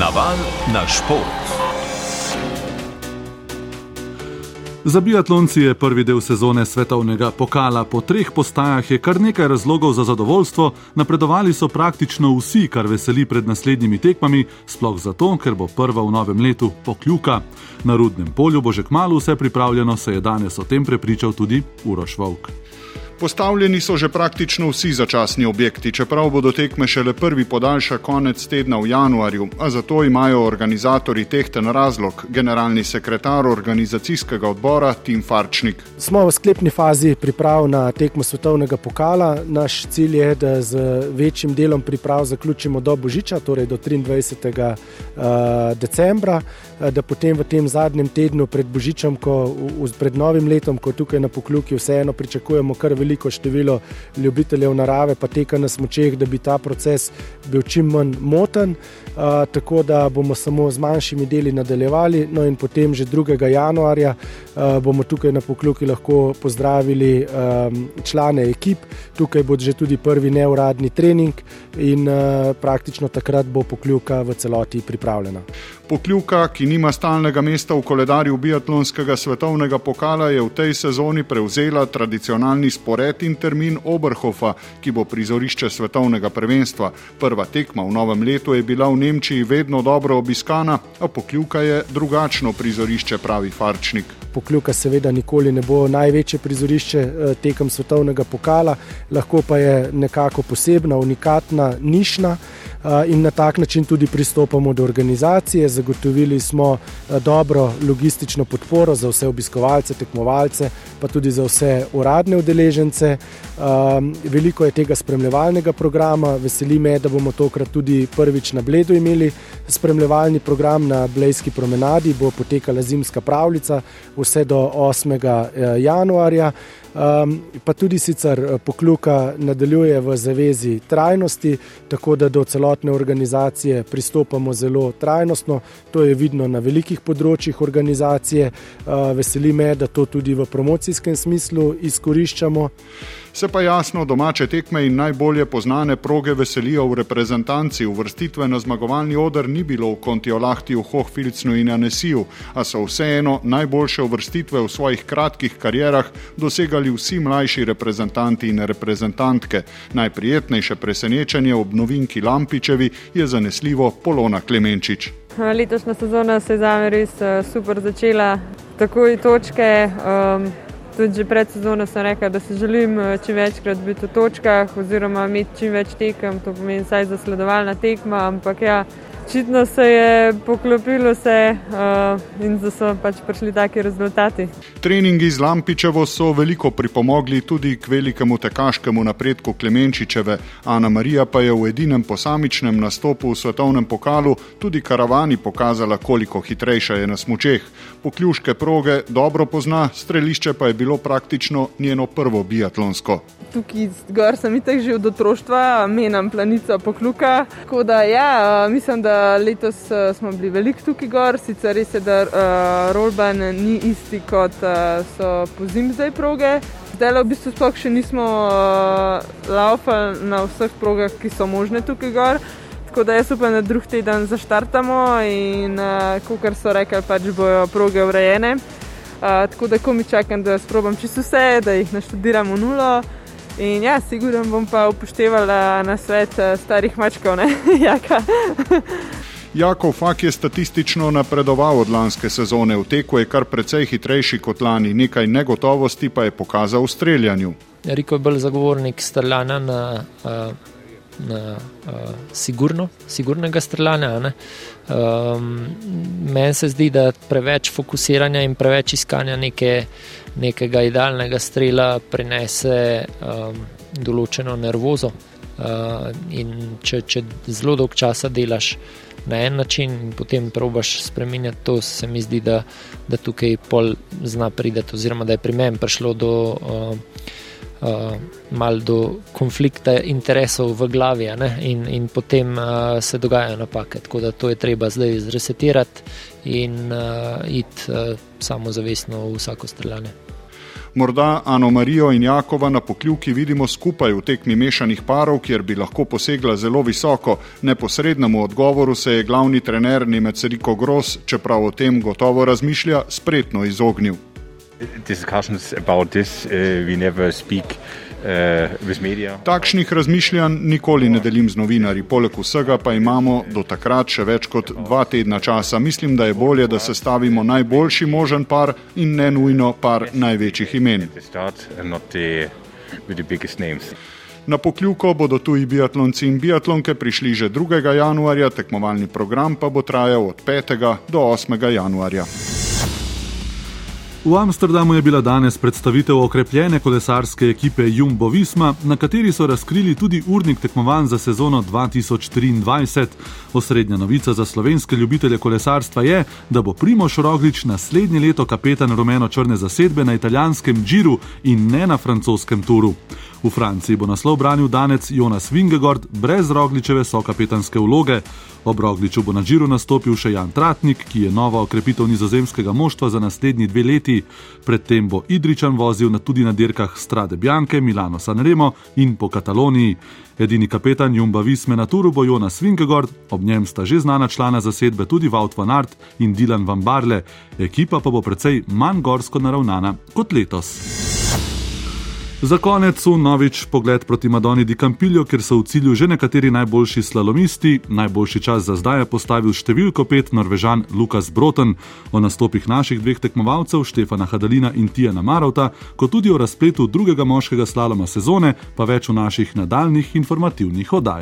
Naval na šport. Za biatlonci je prvi del sezone svetovnega pokala. Po treh postajah je kar nekaj razlogov za zadovoljstvo. Napredovali so praktično vsi, kar veseli pred naslednjimi tekmami, sploh zato, ker bo prva v novem letu pokljuka. Na rudnem polju bo že kmalo vse pripravljeno, se je danes o tem prepričal tudi Uroš Vovk. Postavljeni so že praktično vsi začasni objekti, čeprav bodo tekme šele prvi podaljša konec tedna v januarju, a zato imajo organizatori tehten razlog, generalni sekretar organizacijskega odbora Tim Farčnik. Smo v sklepni fazi priprav na tekmo svetovnega pokala. Naš cilj je, da z večjim delom priprav zaključimo do Božiča, torej do 23. Eh, decembra, eh, da potem v tem zadnjem tednu pred Božičem, ko, pred novim letom, ko tukaj na pokljuki vseeno pričakujemo kar veliko veliko število ljubiteljev narave, pa teka na smočeh, da bi ta proces bil čim manj moten. Tako da bomo samo z manjšimi deli nadaljevali, no in potem že 2. januarja bomo tukaj na Pokljuki lahko pozdravili člane ekip. Tukaj bo že tudi prvi neuradni trening in praktično takrat bo Pokljuka v celoti pripravljena. Pokljuka, ki nima stalnega mesta v koledarju biatlonskega svetovnega pokala, je v tej sezoni prevzela tradicionalni spored in termin Oberhofa, ki bo prizorišče svetovnega prvenstva. Prva tekma v novem letu je bila v Nemčiji vedno dobro obiskana, a Pokljuka je drugačno prizorišče, pravi Farčnik. Pokljuka seveda nikoli ne bo največje prizorišče eh, tekem svetovnega pokala, lahko pa je nekako posebna, unikatna, nišna in na tak način tudi pristopamo do organizacije. Zagotovili smo dobro logistično podporo za vse obiskovalce, tekmovalce, pa tudi za vse uradne udeležence. Veliko je tega spremljevalnega programa, veseli me, da bomo tokrat tudi prvič na Bledu imeli spremljevalni program na Blejski promenadi, bo potekala zimska pravljica vse do 8. E, januarja. Um, pa tudi sicer eh, pokluka nadaljuje v zavezi trajnosti, tako da do celotne organizacije pristopamo zelo trajnostno. To je vidno na velikih področjih organizacije. Uh, veseli me, da to tudi v promocijskem smislu izkoriščamo. Se pa jasno domače tekme in najbolje poznane proge veselijo v reprezentanci. Uvrstitve na zmagovalni odr ni bilo v Kontiolahti, v Hohfilcnu in Anesiju, a so vseeno najboljše uvrstitve v svojih kratkih karjerah dosegali vsi mlajši reprezentanti in reprezentantke. Najprijetnejše presenečenje ob novinki Lampičevi je zanesljivo Polona Klemenčič. Letošnja sezona se je za me res eh, super začela, takoj točke. Um, tudi že pred sezono sem rekel, da se želim eh, čim večkrat biti v točkah oziroma imeti čim več tekem, to pomeni vsaj zasledovalna tekma, ampak ja, očitno se je poklopilo vse uh, in da so pač prišli taki rezultati. Treningi z Lampičevo so veliko pripomogli tudi k velikemu tekaškemu napredku Klemenčičeve. Ana Marija pa je v edinem posamičnem nastopu v svetovnem pokalu tudi karavani pokazala, koliko hitrejša je na smučeh. Pokljuške proge dobro pozna, strelišče pa je bilo praktično njeno prvo biatlonsko. Tukaj zgor sem itek že od otroštva, menam planico pokluka. Tako da ja, mislim, da letos uh, smo bili veliko tukaj gor, sicer res je, da uh, Rolban ni isti kot uh, so po zim zdaj proge. Zdaj v bistvu sploh še nismo uh, laufali na vseh progah, ki so možne tukaj gor. Tako da jaz upam, da drug teden zaštartamo in uh, kot so rekli, pač bojo proge urejene. Uh, tako da ko mi čakam, da sprobam čisto vse, da jih naštudiramo nulo. In ja, sigurno bom pa upoštevala na svet starih mačkov, ne jaka. Jakov Fak je statistično napredoval od lanske sezone, v teku je kar precej hitrejši kot lani, nekaj negotovosti pa je pokazal v streljanju. Riko je bolj zagovornik streljanja na, na, na sigurno, sigurnega streljanja. Um, Meni se zdi, da preveč fokusiranja in preveč iskanja neke, nekega idealnega strela prinese um, določeno nervozo. Uh, in če, če zelo dolgo časa delaš na en način in potem probaš spremenjati to, se mi zdi, da, da tukaj pol zna prideti, oziroma da je pri meni prišlo do. Uh, Uh, malo do konflikta interesov v glavi, in, in potem uh, se dogajajo napake. Tako da to je treba zdaj zresetirati in uh, iti uh, samozavestno v vsako streljanje. Morda Ano Marijo in Jakova na pokljuki vidimo skupaj v tekmi mešanih parov, kjer bi lahko posegla zelo visoko. Neposrednemu odgovoru se je glavni trener Nemec Riko Gross, čeprav o tem gotovo razmišlja, spretno izognil. Discussions about this, uh, we never speak. Uh, Takšnih razmišljanj nikoli ne delim z novinarji, poleg vsega pa imamo do takrat še več kot dva tedna časa. Mislim, da je bolje, da se stavimo najboljši možen par in ne nujno par največjih imen. Na pokljuko bodo tuji biatlonci in biatlonke prišli že 2. januarja, tekmovalni program pa bo trajal od 5. do 8. januarja. V Amsterdamu je bila danes predstavitev okrepljene kolesarske ekipe Jumbo Visma, na kateri so razkrili tudi urnik tekmovanj za sezono 2023. Osrednja novica za slovenske ljubitelje kolesarstva je, da bo Primoš Roglič naslednje leto kapetan rumeno-črne zasedbe na italijanskem Džiru in ne na francoskem Turu. V Franciji bo naslov branil danec Jonas Vingegord brez Rogličeve sokapetanske vloge. Ob Rogliču bo na Džiru nastopil še Jan Tratnik, ki je nova okrepitev nizozemskega moštva za naslednji dve leti. Predtem bo Idričan vozil na tudi na dirkah Strade Bianche, Milano Sanremo in po Kataloniji. Edini kapetan Jumba Visme na Turu bo Jonas Vingegord, ob njem sta že znana člana zasedbe tudi Vaut van Art in Dilan van Barle. Ekipa pa bo precej manj gorsko naravnana kot letos. Za konec v novič pogled proti Madoni di Campillo, kjer so v cilju že nekateri najboljši slalomisti. Najboljši čas za zdaj je postavil številko 5 Norvežan Lukas Broten. O nastopih naših dveh tekmovalcev, Štefana Hadalina in Tijana Marovta, kot tudi o razpletu drugega moškega slaloma sezone, pa več v naših nadaljnih informativnih oddajah.